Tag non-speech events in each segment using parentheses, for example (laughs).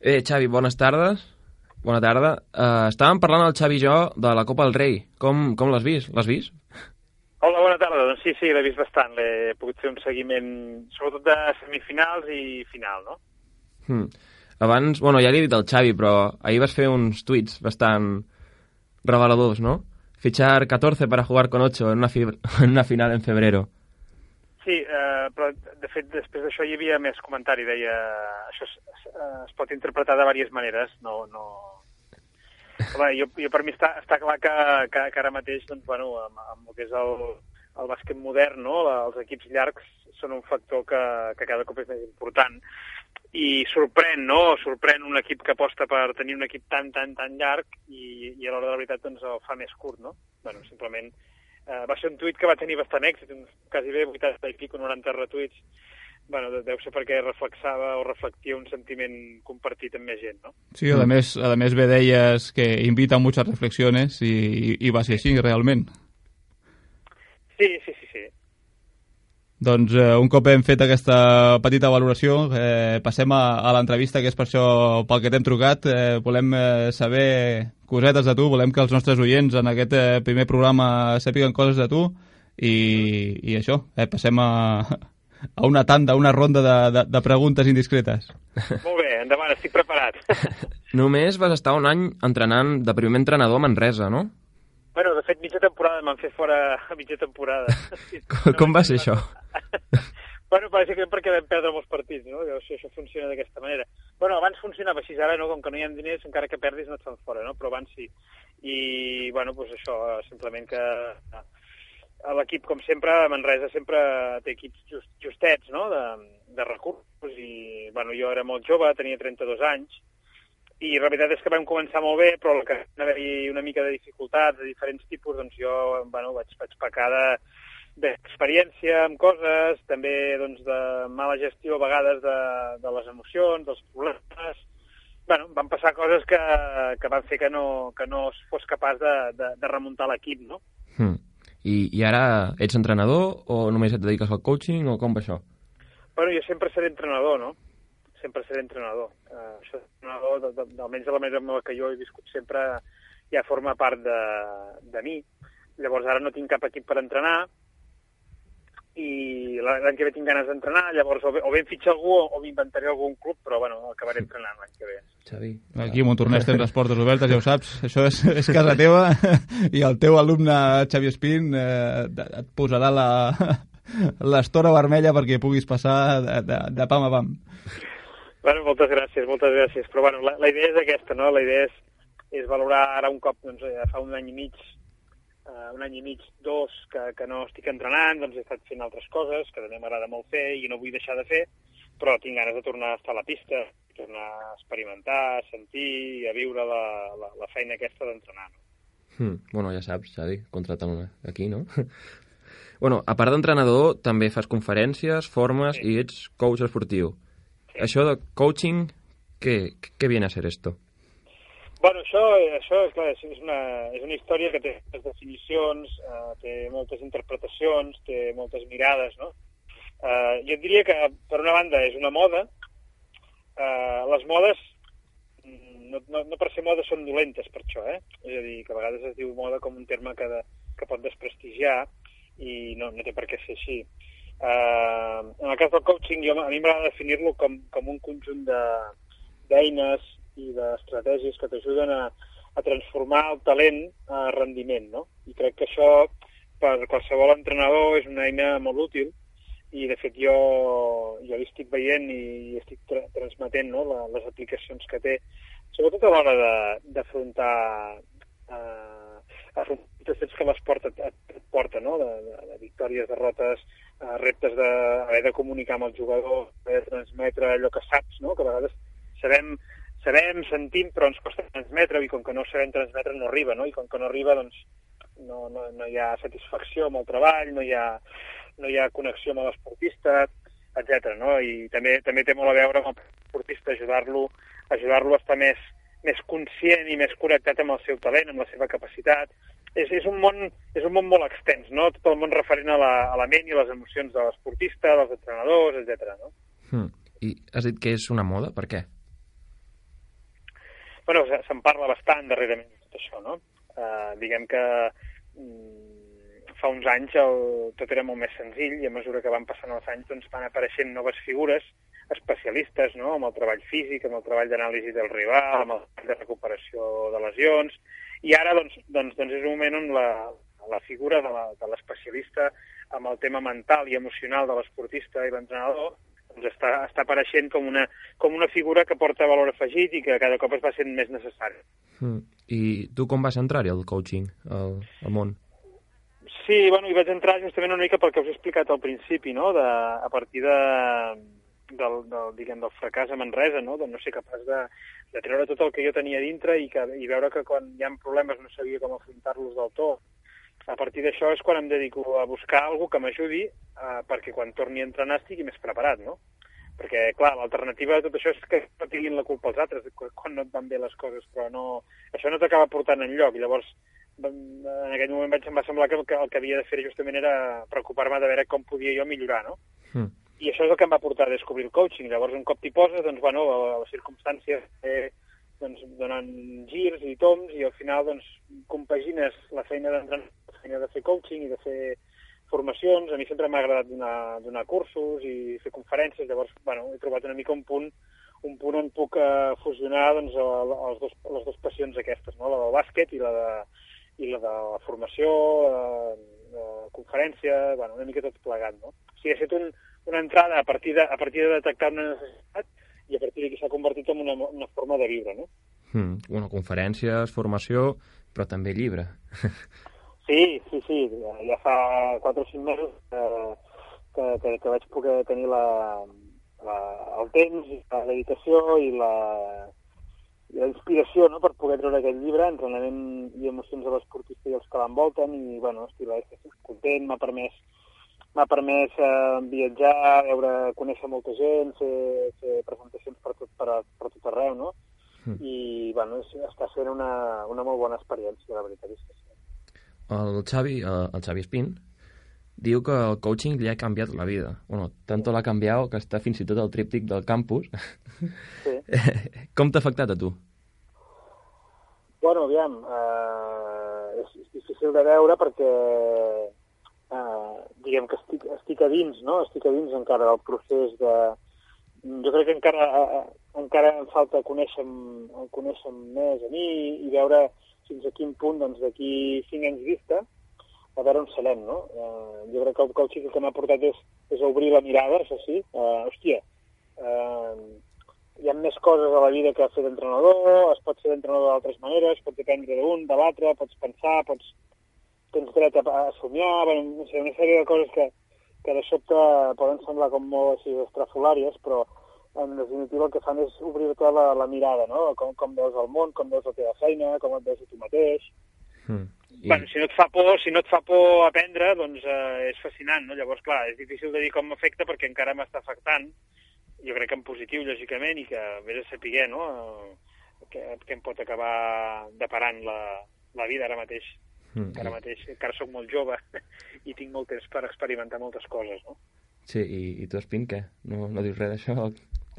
Eh, Xavi, bones tardes. Bona tarda. Uh, estàvem parlant el Xavi i jo de la Copa del Rei. Com, com l'has vist? L'has vist? Hola, bona tarda. Doncs sí, sí, l'he vist bastant. L'he pogut fer un seguiment, sobretot de semifinals i final, no? Hmm. Abans, bueno, ja li he dit al Xavi, però ahir vas fer uns tuits bastant reveladors, ¿no? Fichar 14 para jugar con 8 en una, (laughs) en una final en febrero. Sí, eh, però de fet després d'això hi havia més comentari, deia això es, es, es pot interpretar de diverses maneres, no... no... Home, jo, jo per mi està, està clar que, que, que ara mateix, doncs, bueno, amb, amb el que és el, el bàsquet modern, no? els equips llargs són un factor que, que cada cop és més important i sorprèn, no? Sorprèn un equip que aposta per tenir un equip tan, tan, tan llarg i, i a l'hora de la veritat doncs, el fa més curt, no? bueno, simplement eh, va ser un tuit que va tenir bastant èxit, uns quasi bé 80 i pico, 90 retuits, bueno, deu ser perquè reflexava o reflectia un sentiment compartit amb més gent, no? Sí, a més, a més bé deies que invita a muchas reflexiones i, i va ser així, realment. Sí, sí, sí, sí. Doncs eh, un cop hem fet aquesta petita valoració, eh, passem a, a l'entrevista, que és per això pel que t'hem trucat. Eh, volem eh, saber cosetes de tu, volem que els nostres oients en aquest eh, primer programa sàpiguen coses de tu i, i això, eh, passem a, a una tanda, a una ronda de, de, de preguntes indiscretes. Molt bé, endavant, estic preparat. (laughs) Només vas estar un any entrenant de primer entrenador a Manresa, no? Bueno, de fet, mitja temporada m'han fet fora a mitja temporada. (laughs) Com, com va ser això? (laughs) bueno, bàsicament perquè vam perdre molts partits, no? Llavors, això funciona d'aquesta manera. Bueno, abans funcionava així, ara no, com que no hi ha diners, encara que perdis no et fan fora, no? Però abans sí. I, bueno, doncs això, simplement que l'equip, com sempre, Manresa sempre té equips just, justets, no?, de, de recursos, i, bueno, jo era molt jove, tenia 32 anys, i la veritat és que vam començar molt bé, però el que va haver una mica de dificultats de diferents tipus, doncs jo bueno, vaig, vaig pecar de, d'experiència amb coses, també doncs, de mala gestió a vegades de, de les emocions, dels problemes... Bueno, van passar coses que, que van fer que no, que no fos capaç de, de, de remuntar l'equip, no? Hmm. I, I ara ets entrenador o només et dediques al coaching o com va això? Bueno, jo sempre seré entrenador, no? Sempre seré entrenador. Uh, això entrenador, de, de, almenys de la manera amb la que jo he viscut sempre, ja forma part de, de mi. Llavors ara no tinc cap equip per entrenar, i l'any que ve tinc ganes d'entrenar, llavors o bé, o bé em fitxa algú o, o m'inventaré algun club, però bueno, acabaré entrenant l'any que ve. Xavi. Aquí a Montornès tens les portes obertes, ja ho saps, això és, és casa teva (laughs) i el teu alumne Xavi Espín eh, et posarà la (laughs) l'estora vermella perquè puguis passar de, de, de pam a pam. Bueno, moltes gràcies, moltes gràcies. Però bueno, la, la idea és aquesta, no? La idea és, és valorar ara un cop, doncs, fa un any i mig, uh, un any i mig, dos, que, que no estic entrenant, doncs he estat fent altres coses que també m'agrada molt fer i no vull deixar de fer, però tinc ganes de tornar a estar a la pista, tornar a experimentar, a sentir, a viure la, la, la feina aquesta d'entrenar. No? Hmm. Bueno, ja saps, Xavi, contratant aquí, no? (laughs) bueno, a part d'entrenador, també fas conferències, formes sí. i ets coach esportiu. Això de coaching, què, què viene a ser esto? Bueno, això, això és, clar, és, una, és una història que té moltes definicions, eh, té moltes interpretacions, té moltes mirades, no? Eh, jo et diria que, per una banda, és una moda. Eh, les modes, no, no, no per ser moda, són dolentes per això, eh? És a dir, que a vegades es diu moda com un terme que, de, que pot desprestigiar i no, no té per què ser així. Eh, en el cas del coaching, jo, a mi m'agrada definir-lo com, com un conjunt d'eines, de, i d'estratègies que t'ajuden a, a transformar el talent a rendiment, no? I crec que això per qualsevol entrenador és una eina molt útil i de fet jo, jo l'estic veient i estic tra transmetent no, la, les aplicacions que té, sobretot a l'hora d'afrontar eh, afrontacions que l'esport et, et, et porta, no? de, de, de victòries, derrotes, eh, reptes de, de comunicar amb el jugador, haver de transmetre allò que saps, no? que a vegades sabem sabem, sentim, però ens costa transmetre, i com que no sabem transmetre no arriba, no? I com que no arriba, doncs no, no, no hi ha satisfacció amb el treball, no hi ha, no hi ha connexió amb l'esportista, etc. no? I també també té molt a veure amb l'esportista, ajudar-lo ajudar-lo a estar més, més conscient i més connectat amb el seu talent, amb la seva capacitat. És, és, un món, és un món molt extens, no? Tot el món referent a la, a la ment i les emocions de l'esportista, dels entrenadors, etc. no? Hmm. I has dit que és una moda, per què? bueno, se'n parla bastant darrerament tot això, no? Uh, diguem que mm, fa uns anys el, tot era molt més senzill i a mesura que van passant els anys doncs, van apareixent noves figures especialistes no? amb el treball físic, amb el treball d'anàlisi del rival, amb el treball de recuperació de lesions, i ara doncs, doncs, doncs és un moment on la, la figura de l'especialista amb el tema mental i emocional de l'esportista i l'entrenador doncs està, està apareixent com una, com una figura que porta valor afegit i que cada cop es va sent més necessari. Mm. I tu com vas entrar-hi al coaching, al, al món? Sí, bueno, hi vaig entrar justament una mica pel que us he explicat al principi, no? De, a partir de, del, del, diguem, del fracàs a Manresa, no? de no ser capaç de, de treure tot el que jo tenia dintre i, que, i veure que quan hi ha problemes no sabia com afrontar-los del tot. A partir d'això és quan em dedico a buscar alguna que m'ajudi eh, perquè quan torni a entrenar estigui més preparat, no? Perquè, clar, l'alternativa de tot això és que no tinguin la culpa els altres quan no et van bé les coses, però no, això no t'acaba portant en lloc. Llavors, en aquell moment vaig, em va semblar que el, que el que havia de fer justament era preocupar-me de veure com podia jo millorar, no? Mm. I això és el que em va portar a descobrir el coaching. Llavors, un cop t'hi poses, doncs, bueno, les circumstàncies eh, doncs, donen girs i toms i al final doncs, compagines la feina d'entrenar, la feina de fer coaching i de fer formacions. A mi sempre m'ha agradat donar, donar cursos i fer conferències. Llavors, bueno, he trobat una mica un punt un punt on puc uh, fusionar doncs, els dos, les dues passions aquestes, no? la del bàsquet i la de, i la de la formació, eh, uh, conferència, bueno, una mica tot plegat. No? O sigui, ha estat un, una entrada a partir de, a partir de detectar una necessitat i a partir d'aquí s'ha convertit en una, una forma de viure, no? Mm, bueno, conferències, formació, però també llibre. (laughs) Sí, sí, sí. Ja fa 4 o 5 mesos que, que, que, que vaig poder tenir la, la, el temps, la dedicació i la, i la inspiració no? per poder treure aquest llibre, entrenament i emocions de l'esportista i els que l'envolten, i bueno, estic, estic content, m'ha permès m'ha permès eh, viatjar, veure, conèixer molta gent, fer, fer presentacions per tot, per, per tot arreu, no? Mm. I, bueno, és, està sent una, una molt bona experiència, la veritat és que sí. El Xavi, el, el Xavi Espín, diu que el coaching li ha canviat la vida. Bueno, tanto l'ha canviat que està fins i tot el tríptic del campus. (laughs) Sí. (laughs) Com t'ha afectat a tu? Bueno, aviam, eh, és, és difícil de veure perquè eh, diguem que estic, estic a dins, no? Estic a dins encara del procés de... Jo crec que encara, eh, encara em falta conèixer, conèixer més a mi i veure fins a quin punt, doncs, d'aquí cinc anys vista, a veure on serem, no? Eh, jo crec que el coaching el que m'ha portat és, és obrir la mirada, això sí. Eh, hòstia, eh, hi ha més coses a la vida que fer d'entrenador, es pot fer d'entrenador d'altres maneres, pots dependre d'un, de l'altre, pots pensar, pots tens dret a, a somiar, bueno, no sé, una sèrie de coses que, que de sobte poden semblar com molt així estrafolàries, però en definitiva el que fan és obrir-te la, la mirada, no? Com, com veus el món, com veus la teva feina, com et veus a tu mateix. Mm. I... Bueno, si no et fa por, si no et fa por aprendre, doncs eh, és fascinant, no? Llavors, clar, és difícil de dir com m'afecta perquè encara m'està afectant, jo crec que en positiu, lògicament, i que vés a saber, no?, que, que em pot acabar deparant la, la vida ara mateix. Mm. Ara mateix encara sóc molt jove (laughs) i tinc molt temps per experimentar moltes coses, no? Sí, i, i tu, Espín, què? No, no dius res d'això?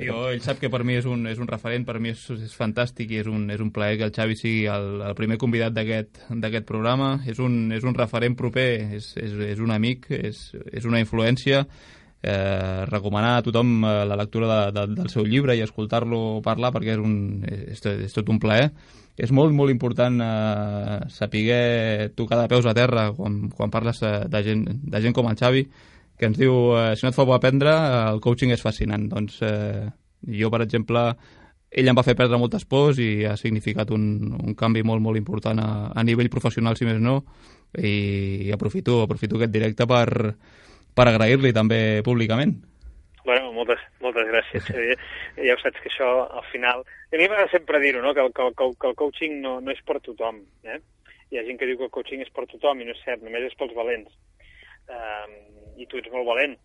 Jo, ell sap que per mi és un, és un referent, per mi és, és fantàstic i és un, és un plaer que el Xavi sigui el, el primer convidat d'aquest programa. És un, és un referent proper, és, és, és un amic, és, és una influència. Eh, recomanar a tothom eh, la lectura de, de, del seu llibre i escoltar-lo parlar perquè és, un, és, és tot un plaer és molt, molt important eh, saber tocar de peus a terra quan, quan parles eh, de gent, de gent com el Xavi, que ens diu eh, si no et fa por aprendre, el coaching és fascinant. Doncs eh, jo, per exemple, ell em va fer perdre moltes pors i ha significat un, un canvi molt, molt important a, a nivell professional, si més no, i, i aprofito, aprofito aquest directe per, per agrair-li també públicament. Bueno, moltes, moltes gràcies. ja ho saps que això, al final... A mi m'agrada sempre dir-ho, no? que, que, que, que el coaching no, no és per tothom. Eh? Hi ha gent que diu que el coaching és per tothom i no és cert, només és pels valents. Um, I tu ets molt valent.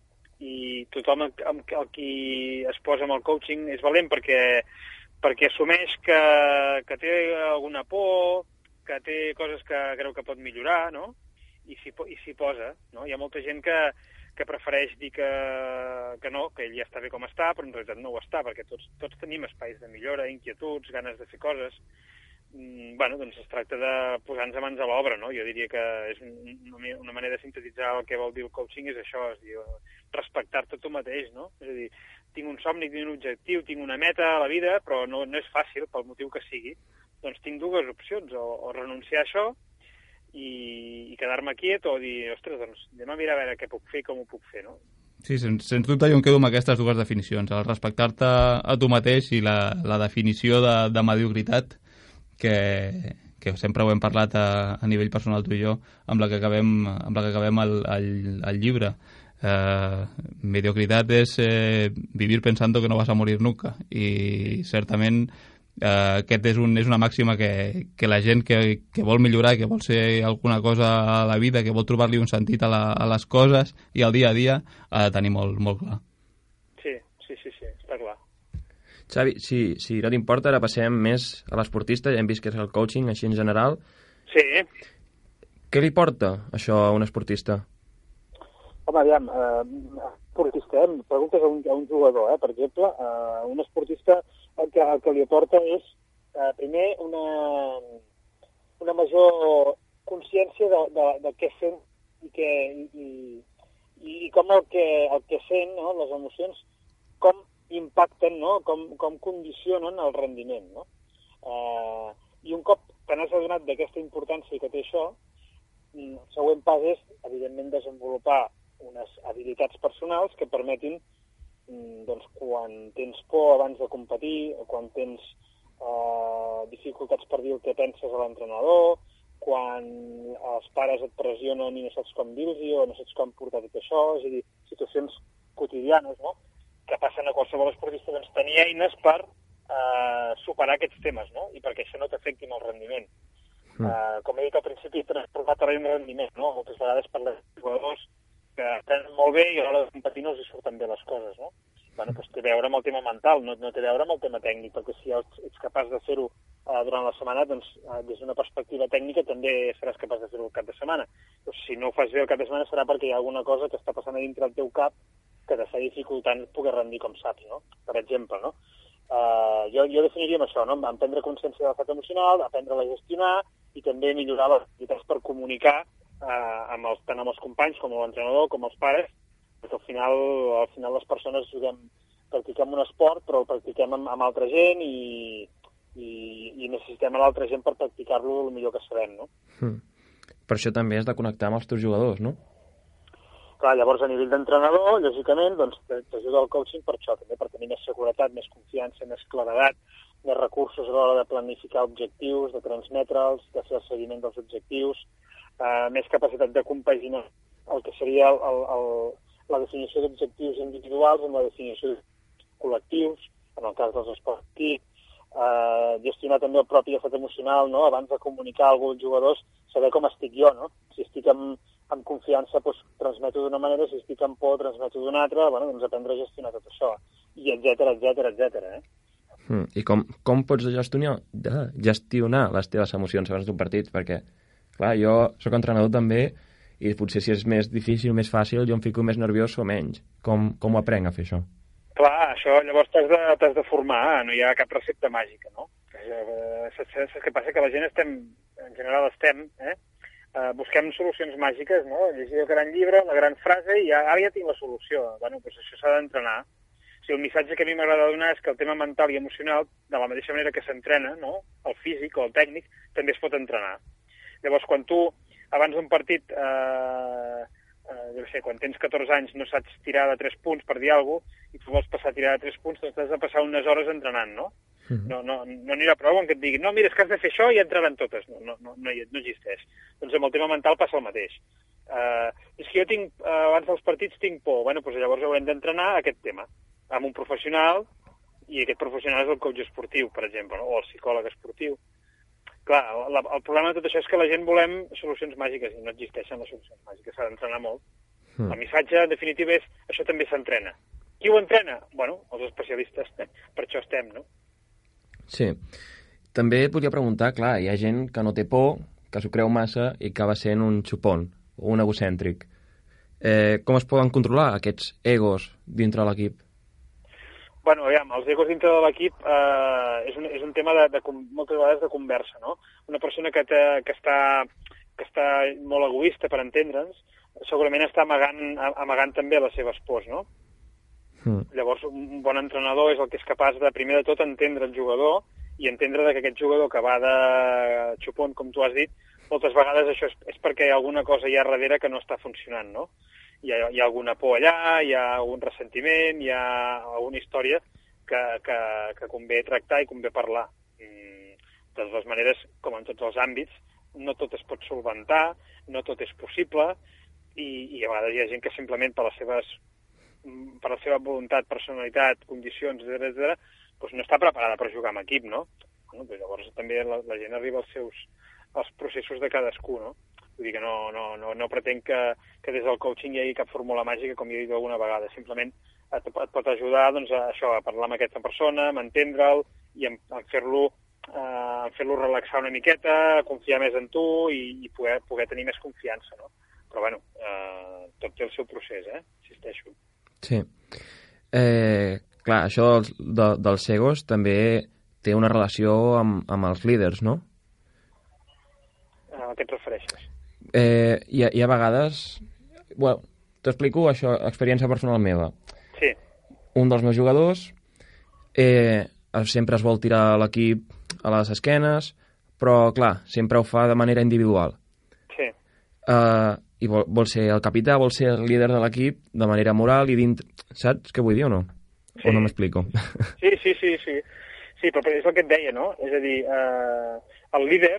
I tothom amb, amb, el qui es posa amb el coaching és valent perquè, perquè assumeix que, que té alguna por, que té coses que creu que pot millorar, no? I s'hi posa, no? Hi ha molta gent que, que prefereix dir que, que no, que ell ja està bé com està, però en realitat no ho està, perquè tots, tots tenim espais de millora, inquietuds, ganes de fer coses. Mm, bueno, doncs es tracta de posar-nos mans a l'obra, no? Jo diria que és una, una manera de sintetitzar el que vol dir el coaching és això, és dir, respectar-te tu mateix, no? És a dir, tinc un somni, tinc un objectiu, tinc una meta a la vida, però no, no és fàcil, pel motiu que sigui. Doncs tinc dues opcions, o, o renunciar a això i, i quedar-me quiet o dir, ostres, doncs anem a mirar a veure què puc fer com ho puc fer, no? Sí, sens, sens dubte jo em quedo amb aquestes dues definicions, el respectar-te a tu mateix i la, la definició de, de mediocritat que, que sempre ho hem parlat a, a nivell personal tu i jo, amb la que acabem, amb la que acabem el, el, el llibre. Eh, mediocritat és eh, vivir pensando que no vas a morir nunca i certament aquest és, un, és una màxima que, que la gent que, que vol millorar, que vol ser alguna cosa a la vida, que vol trobar-li un sentit a, la, a les coses i al dia a dia, ha de tenir molt, molt clar. Sí, sí, sí, sí, està clar. Xavi, si, si no t'importa, ara passem més a l'esportista, ja hem vist que és el coaching, així en general. Sí. Què li porta això a un esportista? Home, aviam, eh, esportista, eh? preguntes a un, a un jugador, eh? per exemple, eh, un esportista el que, el que li aporta és, eh, primer, una, una major consciència de, de, de què sent i, que, i, i, i com el que, el que sent, no? les emocions, com impacten, no? com, com condicionen el rendiment. No? Eh, I un cop te n'has adonat d'aquesta importància que té això, mm, el següent pas és, evidentment, desenvolupar unes habilitats personals que permetin doncs, quan tens por abans de competir, quan tens eh, dificultats per dir el que penses a l'entrenador, quan els pares et pressionen i no saps com dir-los o no saps com portar tot això, és a dir, situacions quotidianes, no?, que passen a qualsevol esportista, doncs tenir eines per eh, superar aquests temes, no?, i perquè això no t'afecti en el rendiment. Mm. Uh, com he dit al principi, transformat en rendiment, no? Moltes vegades parlem de jugadors que aprenen molt bé i a l'hora de competir no els surten bé les coses, no? Bueno, doncs té a veure amb el tema mental, no, no té a veure amb el tema tècnic, perquè si ets, capaç de fer-ho uh, durant la setmana, doncs uh, des d'una perspectiva tècnica també seràs capaç de fer-ho el cap de setmana. Però si no ho fas bé el cap de setmana serà perquè hi ha alguna cosa que està passant a dintre del teu cap que t'està dificultant poder rendir com saps, no? Per exemple, no? Uh, jo, jo definiria amb això, no? Amb prendre consciència de l'estat emocional, aprendre a gestionar i també millorar les habilitats per comunicar eh, amb els, tant amb els companys com amb l'entrenador, com els pares, perquè al final, al final les persones juguem, practiquem un esport, però el practiquem amb, amb altra gent i, i, i necessitem a l'altra gent per practicar-lo el millor que sabem, no? Mm. Per això també has de connectar amb els teus jugadors, no? Clar, llavors a nivell d'entrenador, lògicament, doncs t'ajuda el coaching per això, també per tenir més seguretat, més confiança, més claredat, més recursos a l'hora de planificar objectius, de transmetre'ls, de fer el seguiment dels objectius, eh, més capacitat de compaginar el que seria el, el, el, la definició d'objectius individuals amb la definició de col·lectius, en el cas dels esports eh, gestionar també el propi estat emocional, no? abans de comunicar a algú als jugadors, saber com estic jo, no? si estic amb, amb confiança doncs, transmeto d'una manera, si estic amb por transmeto d'una altra, bueno, doncs aprendre a gestionar tot això, i etc etc etc. Eh? Mm, I com, com pots gestionar, gestionar les teves emocions abans d'un partit? Perquè Clar, jo sóc entrenador també i potser si és més difícil, més fàcil, jo em fico més nerviós o menys. Com, com ho aprenc a fer això? Clar, això llavors t'has de, de formar, no hi ha cap recepta màgica, no? Eh, saps què passa? Que la gent estem, en general estem, eh? Uh, busquem solucions màgiques, no? Llegir el gran llibre, la gran frase, i ja, ara ja tinc la solució. Bueno, doncs això s'ha d'entrenar. O sigui, el missatge que a mi m'agrada donar és que el tema mental i emocional, de la mateixa manera que s'entrena, no? el físic o el tècnic, també es pot entrenar. Llavors, quan tu, abans d'un partit, eh, eh, jo sé, quan tens 14 anys no saps tirar de 3 punts per dir alguna cosa, i tu vols passar a tirar de 3 punts, doncs has de passar unes hores entrenant, no? Mm -hmm. No, no, no n'hi ha prou en què et diguin no, mira, és que has de fer això i entraran totes. No, no, no, no, no existeix. Doncs amb el tema mental passa el mateix. Uh, és que jo tinc, uh, abans dels partits tinc por. Bueno, doncs llavors haurem d'entrenar aquest tema amb un professional i aquest professional és el coach esportiu, per exemple, no? o el psicòleg esportiu. Clar, la, el problema de tot això és que la gent volem solucions màgiques i no existeixen les solucions màgiques, s'ha d'entrenar molt. Mm. El missatge, en definitiva, és això també s'entrena. Qui ho entrena? Bueno, els especialistes, (laughs) per això estem, no? Sí. També et volia preguntar, clar, hi ha gent que no té por, que s'ho creu massa i acaba sent un xupon o un egocèntric. Eh, com es poden controlar aquests egos dintre de l'equip? Bueno, aviam, els egos dintre de l'equip eh, és, un, és un tema de, de, moltes vegades de conversa, no? Una persona que, te, que, està, que està molt egoista, per entendre'ns, segurament està amagant, amagant també les seves pors, no? Mm. Llavors, un bon entrenador és el que és capaç de, primer de tot, entendre el jugador i entendre que aquest jugador que va de xupon, com tu has dit, moltes vegades això és, és perquè hi ha alguna cosa allà darrere que no està funcionant, no? Hi ha, hi ha alguna por allà, hi ha algun ressentiment, hi ha alguna història que, que, que convé tractar i convé parlar. Mm, de totes maneres, com en tots els àmbits, no tot es pot solventar, no tot és possible, i, i a vegades hi ha gent que simplement per les seves mm, per la seva voluntat, personalitat, condicions, etc etc, doncs no està preparada per jugar en equip, no? Bueno, doncs llavors també la, la gent arriba als seus als processos de cadascú, no? Vull dir que no, no, no, no pretenc que, que des del coaching hi hagi cap fórmula màgica, com he dit alguna vegada. Simplement et, et pot ajudar doncs, a, això, a parlar amb aquesta persona, a entendre'l i a, a fer-lo eh, fer-lo relaxar una miqueta, a confiar més en tu i, i poder, poder tenir més confiança, no? Però, bueno, eh, tot té el seu procés, eh? Insisteixo. Sí. Eh, clar, això dels, de, dels cegos també té una relació amb, amb els líders, no? A què et refereixes? Eh, hi, ha, hi ha vegades... Bueno, t'explico això, experiència personal meva. Sí. Un dels meus jugadors eh, sempre es vol tirar l'equip a les esquenes, però, clar, sempre ho fa de manera individual. Sí. Eh, I vol, vol ser el capità, vol ser el líder de l'equip de manera moral i dint... Saps què vull dir o no? Sí. O no m'explico? Sí, sí, sí, sí. Sí, però és el que et deia, no? És a dir, eh, el líder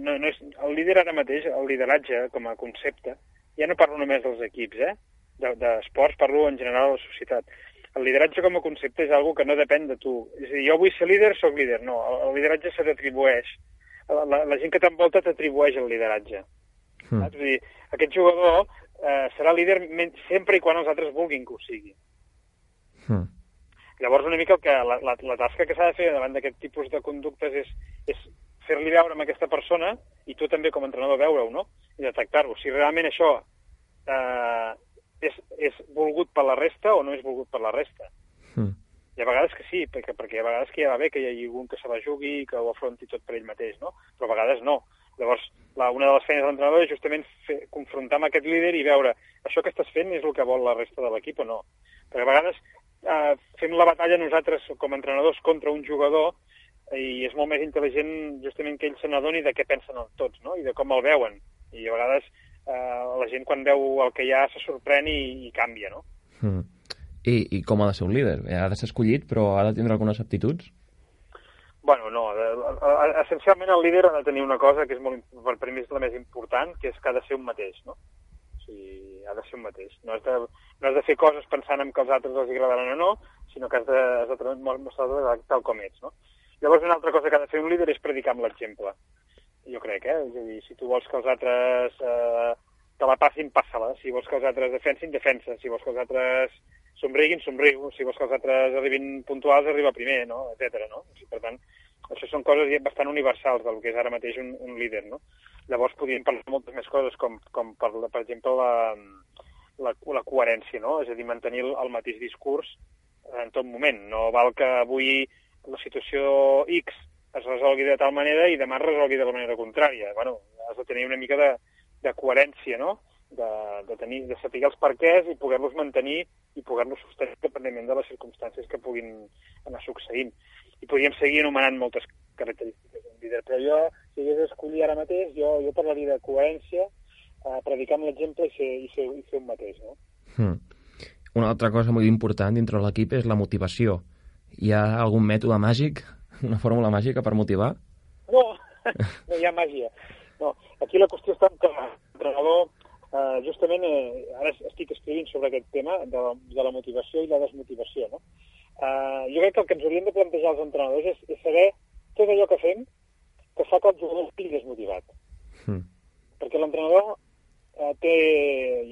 no, no és, el líder ara mateix, el lideratge com a concepte, ja no parlo només dels equips, eh? d'esports, de, parlo en general de la societat. El lideratge com a concepte és algo que no depèn de tu. És a dir, jo vull ser líder, sóc líder. No, el, el lideratge se t'atribueix. La, la, la gent que t'envolta t'atribueix el lideratge. Mm. És a dir, aquest jugador eh, serà líder sempre i quan els altres vulguin que ho sigui. Mm. Llavors, una mica el que, la, la, la tasca que s'ha de fer davant d'aquest tipus de conductes és, és fer-li veure amb aquesta persona i tu també com a entrenador veure-ho, no? I detectar-ho. Si realment això eh, és, és volgut per la resta o no és volgut per la resta. Mm. Hi ha vegades que sí, perquè, perquè ha vegades que ja va bé que hi hagi algun que se la jugui i que ho afronti tot per ell mateix, no? Però a vegades no. Llavors, la, una de les feines de l'entrenador és justament fer, confrontar amb aquest líder i veure això que estàs fent és el que vol la resta de l'equip o no. Perquè a vegades eh, fem la batalla nosaltres com a entrenadors contra un jugador i és molt més intel·ligent justament que ell se n'adoni de què pensen tots, no? I de com el veuen. I a vegades eh, la gent quan veu el que hi ha se sorprèn i, i canvia, no? Mm. I, I com ha de ser un líder? Ha de ser escollit, però ha de tindre algunes aptituds? Bueno, no. Essencialment el líder ha de tenir una cosa que és molt, per mi és la més important, que és que ha de ser un mateix, no? O sigui, ha de ser un mateix. No has de, no has de fer coses pensant en que els altres els agradaran o no, sinó que has de, has de mostrar tal com ets, no? Llavors, una altra cosa que ha de fer un líder és predicar amb l'exemple. Jo crec, eh? És a dir, si tu vols que els altres eh, te la passin, passa-la. Si vols que els altres defensin, defensa. Si vols que els altres somriguin, somriu. Si vols que els altres arribin puntuals, arriba primer, no? Etcètera, no? O sigui, per tant, això són coses bastant universals del que és ara mateix un, un líder, no? Llavors podríem parlar moltes més coses, com, com per, per exemple la, la, la coherència, no? És a dir, mantenir el, el mateix discurs en tot moment. No val que avui la situació X es resolgui de tal manera i demà es resolgui de la manera contrària. Bueno, has de tenir una mica de, de coherència, no? De, de, tenir, de saber els perquès i poder-los mantenir i poder-los sostenir dependent de les circumstàncies que puguin anar succeint. I podríem seguir anomenant moltes característiques d'un líder, però jo, si hagués d'escollir ara mateix, jo, jo parlaria de coherència, eh, predicar amb l'exemple i, ser, i, ser, i ser un mateix, no? Hmm. Una altra cosa molt important dintre de l'equip és la motivació hi ha algun mètode màgic, una fórmula màgica per motivar? No, (laughs) no hi ha màgia. No, aquí la qüestió està que l'entrenador, eh, justament, eh, ara estic escrivint sobre aquest tema de, de la motivació i la desmotivació, no? Eh, jo crec que el que ens hauríem de plantejar els entrenadors és, és saber tot allò que fem que fa que el jugador estigui desmotivat. Mm. Perquè l'entrenador eh, té...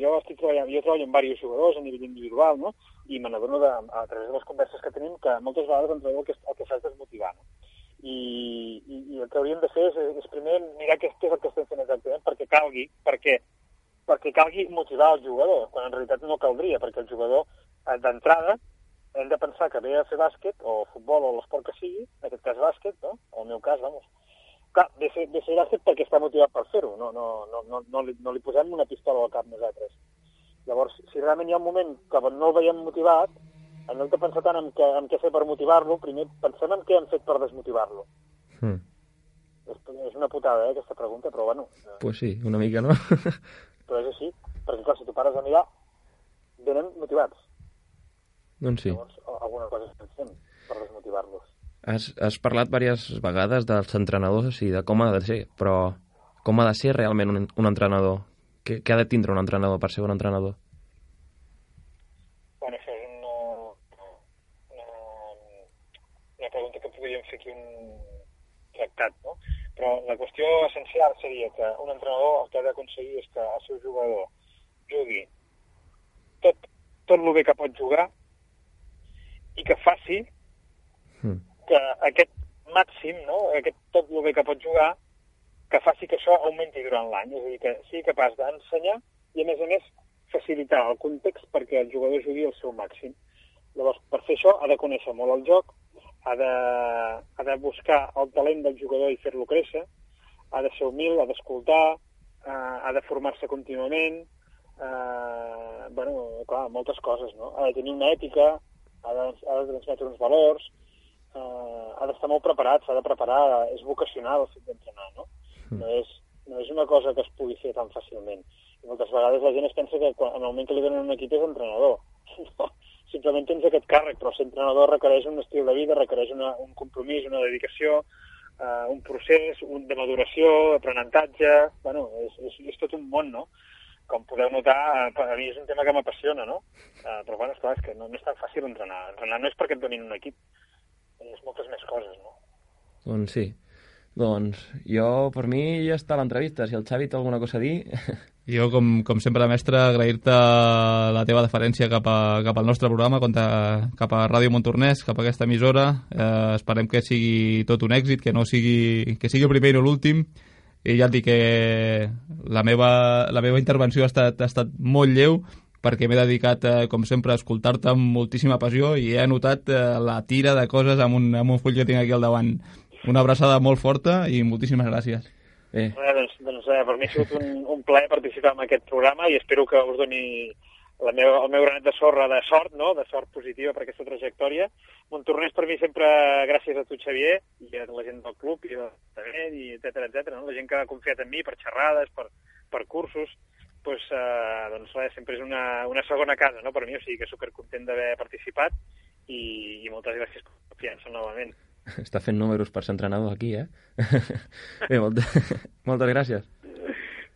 Jo estic treballant, jo treballo amb diversos jugadors a nivell individual, no? i me n'adono a través de les converses que tenim que moltes vegades ens el que, el que fa és desmotivar. No? I, i, I el que hauríem de fer és, és primer mirar què és el que estem fent exactament perquè calgui, perquè perquè calgui motivar el jugador, quan en realitat no caldria, perquè el jugador eh, d'entrada hem de pensar que ve a fer bàsquet, o futbol, o l'esport que sigui, en aquest cas bàsquet, no? en el meu cas, vamos. Clar, fer, ve a fer bàsquet perquè està motivat per fer-ho, no, no, no, no, no, li, no li posem una pistola al cap nosaltres. Llavors, si realment hi ha un moment que no el veiem motivat, en lloc de pensar tant en, què, en què fer per motivar-lo, primer pensem en què hem fet per desmotivar-lo. Mm. És, és una putada, eh, aquesta pregunta, però bueno... Eh, Pues sí, una mica, no? (laughs) però és així, perquè clar, si tu pares a mirar, venen motivats. doncs sí. Llavors, alguna cosa estem fent per desmotivar-los. Has, has parlat diverses vegades dels entrenadors i de com ha de ser, però com ha de ser realment un, un entrenador? Què, què ha de tindre un entrenador per ser un entrenador? Bueno, això és una, una, una pregunta que podríem fer aquí un tractat, no? Però la qüestió essencial seria que un entrenador el que ha d'aconseguir és que el seu jugador jugui tot, tot el bé que pot jugar i que faci Mm. Que aquest màxim, no? aquest tot el bé que pot jugar, que faci que això augmenti durant l'any, és a dir, que sigui capaç d'ensenyar i, a més a més, facilitar el context perquè el jugador jugui al seu màxim. Llavors, per fer això, ha de conèixer molt el joc, ha de, ha de buscar el talent del jugador i fer-lo créixer, ha de ser humil, ha d'escoltar, eh, ha de formar-se contínuament, eh, bueno, clar, moltes coses, no? Ha de tenir una ètica, ha de, ha de transmetre uns valors, eh, ha d'estar molt preparat, s'ha de preparar, és vocacional el fet d'entrenar, no? No és, no és una cosa que es pugui fer tan fàcilment. I moltes vegades la gent es pensa que quan, en el moment que li donen un equip és entrenador. (laughs) No, simplement tens aquest càrrec, però ser entrenador requereix un estil de vida, requereix una, un compromís, una dedicació, eh, un procés un de maduració, aprenentatge... Bueno, és, és, és tot un món, no? Com podeu notar, eh, per a mi és un tema que m'apassiona, no? Eh, però, bueno, esclar, és que no, no és tan fàcil entrenar. Entrenar no és perquè et donin un equip, és moltes més coses, no? Doncs sí. Doncs jo, per mi, ja està l'entrevista. Si el Xavi té alguna cosa a dir... (laughs) Jo, com, com sempre, mestre, agrair-te la teva deferència cap, a, cap al nostre programa, contra, cap a Ràdio Montornès, cap a aquesta emissora. Eh, esperem que sigui tot un èxit, que no sigui, que sigui el primer i no l'últim. I ja et dic que la meva, la meva intervenció ha estat, ha estat molt lleu, perquè m'he dedicat, eh, com sempre, a escoltar-te amb moltíssima passió i he anotat eh, la tira de coses amb un, amb un full que tinc aquí al davant. Una abraçada molt forta i moltíssimes gràcies. Bé, Eh, doncs, doncs eh, per mi ha sigut un, un plaer participar en aquest programa i espero que us doni la meva, el meu granet de sorra de sort, no? de sort positiva per aquesta trajectòria. Montornès per mi sempre gràcies a tu, Xavier, i a la gent del club, i de David, i etcètera, etcètera, no? la gent que ha confiat en mi per xerrades, per, per cursos, pues, eh, doncs res, sempre és una, una segona casa no? per mi, o sigui que supercontent d'haver participat i, i moltes gràcies per confiança novament. (laughs) està fent números per ser entrenador aquí, eh? (laughs) Bé, molta, (laughs) moltes gràcies.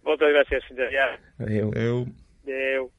Moltes gràcies, fins aviat. Adéu. Adéu. Adéu.